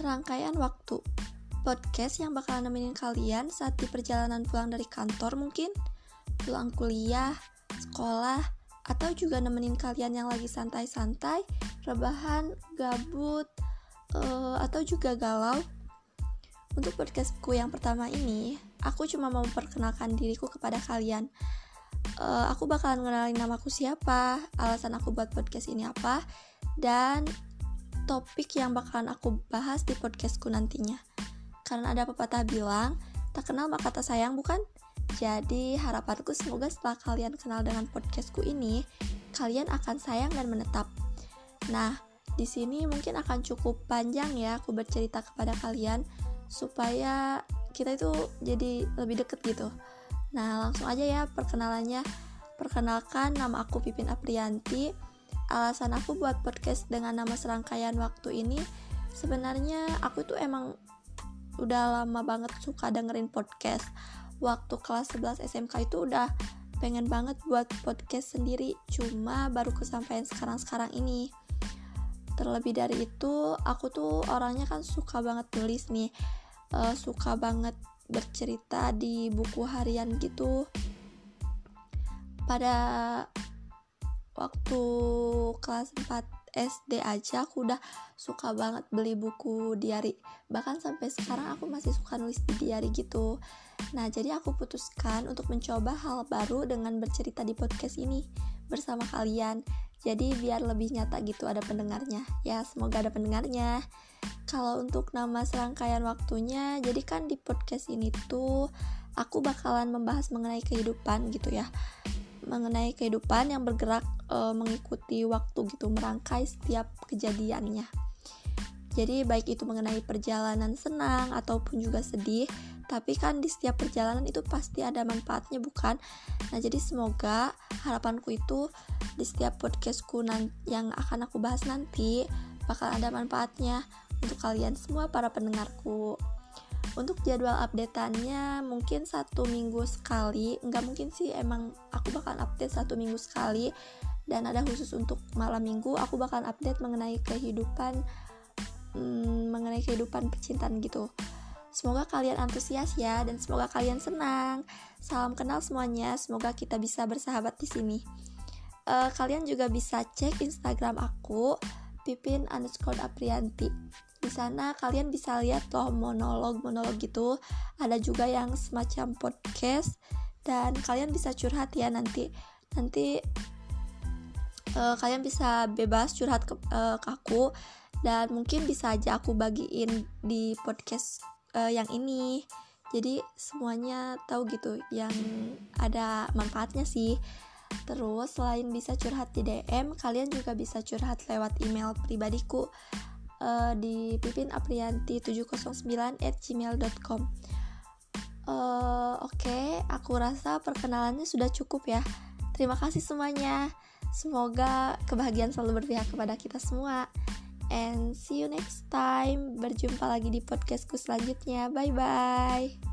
Serangkaian waktu Podcast yang bakalan nemenin kalian saat di perjalanan pulang dari kantor mungkin. Pulang kuliah, sekolah, atau juga nemenin kalian yang lagi santai-santai Rebahan, gabut, uh, atau juga galau. Untuk podcastku yang pertama ini Aku cuma mau memperkenalkan diriku kepada kalian. Uh, Aku bakalan ngenalin namaku siapa Alasan aku buat podcast ini apa Dan topik yang bakalan aku bahas di podcastku nantinya. Karena ada pepatah bilang, tak kenal maka tak sayang bukan? Jadi harapanku semoga setelah kalian kenal dengan podcastku ini, kalian akan sayang dan menetap. Nah, di sini mungkin akan cukup panjang ya aku bercerita kepada kalian supaya kita itu jadi lebih deket gitu. Nah, langsung aja ya perkenalannya. Perkenalkan nama aku Pipin Aprianti alasan aku buat podcast dengan nama serangkaian waktu ini sebenarnya aku tuh emang udah lama banget suka dengerin podcast. Waktu kelas 11 SMK itu udah pengen banget buat podcast sendiri cuma baru kesampaian sekarang-sekarang ini. Terlebih dari itu aku tuh orangnya kan suka banget tulis nih uh, suka banget bercerita di buku harian gitu. Pada waktu kelas 4 SD aja aku udah suka banget beli buku diary bahkan sampai sekarang aku masih suka nulis di diary gitu. Nah jadi aku putuskan untuk mencoba hal baru dengan bercerita di podcast ini bersama kalian. Jadi biar lebih nyata gitu ada pendengarnya. Ya semoga ada pendengarnya. Kalau untuk nama serangkaian waktunya jadi kan di podcast ini tuh aku bakalan membahas mengenai kehidupan gitu ya mengenai kehidupan yang bergerak e, mengikuti waktu gitu, merangkai setiap kejadiannya. Jadi baik itu mengenai perjalanan senang ataupun juga sedih, tapi kan di setiap perjalanan itu pasti ada manfaatnya bukan? Nah, jadi semoga harapanku itu di setiap podcastku yang akan aku bahas nanti bakal ada manfaatnya untuk kalian semua para pendengarku untuk jadwal updateannya mungkin satu minggu sekali. Nggak mungkin sih emang aku bakal update satu minggu sekali. Dan ada khusus untuk malam minggu aku bakal update mengenai kehidupan hmm, mengenai kehidupan percintaan gitu. Semoga kalian antusias ya dan semoga kalian senang. Salam kenal semuanya semoga kita bisa bersahabat di sini. Uh, kalian juga bisa cek instagram aku pipin underscore aprianti. Di sana kalian bisa lihat loh monolog-monolog gitu. Ada juga yang semacam podcast dan kalian bisa curhat ya nanti. Nanti uh, kalian bisa bebas curhat ke, uh, ke aku dan mungkin bisa aja aku bagiin di podcast uh, yang ini. Jadi semuanya tahu gitu yang ada manfaatnya sih terus selain bisa curhat di DM kalian juga bisa curhat lewat email pribadiku uh, di pipinaprianti709 at gmail.com uh, Oke, okay, aku rasa perkenalannya sudah cukup ya. Terima kasih semuanya. Semoga kebahagiaan selalu berpihak kepada kita semua. And see you next time. Berjumpa lagi di podcastku selanjutnya. Bye-bye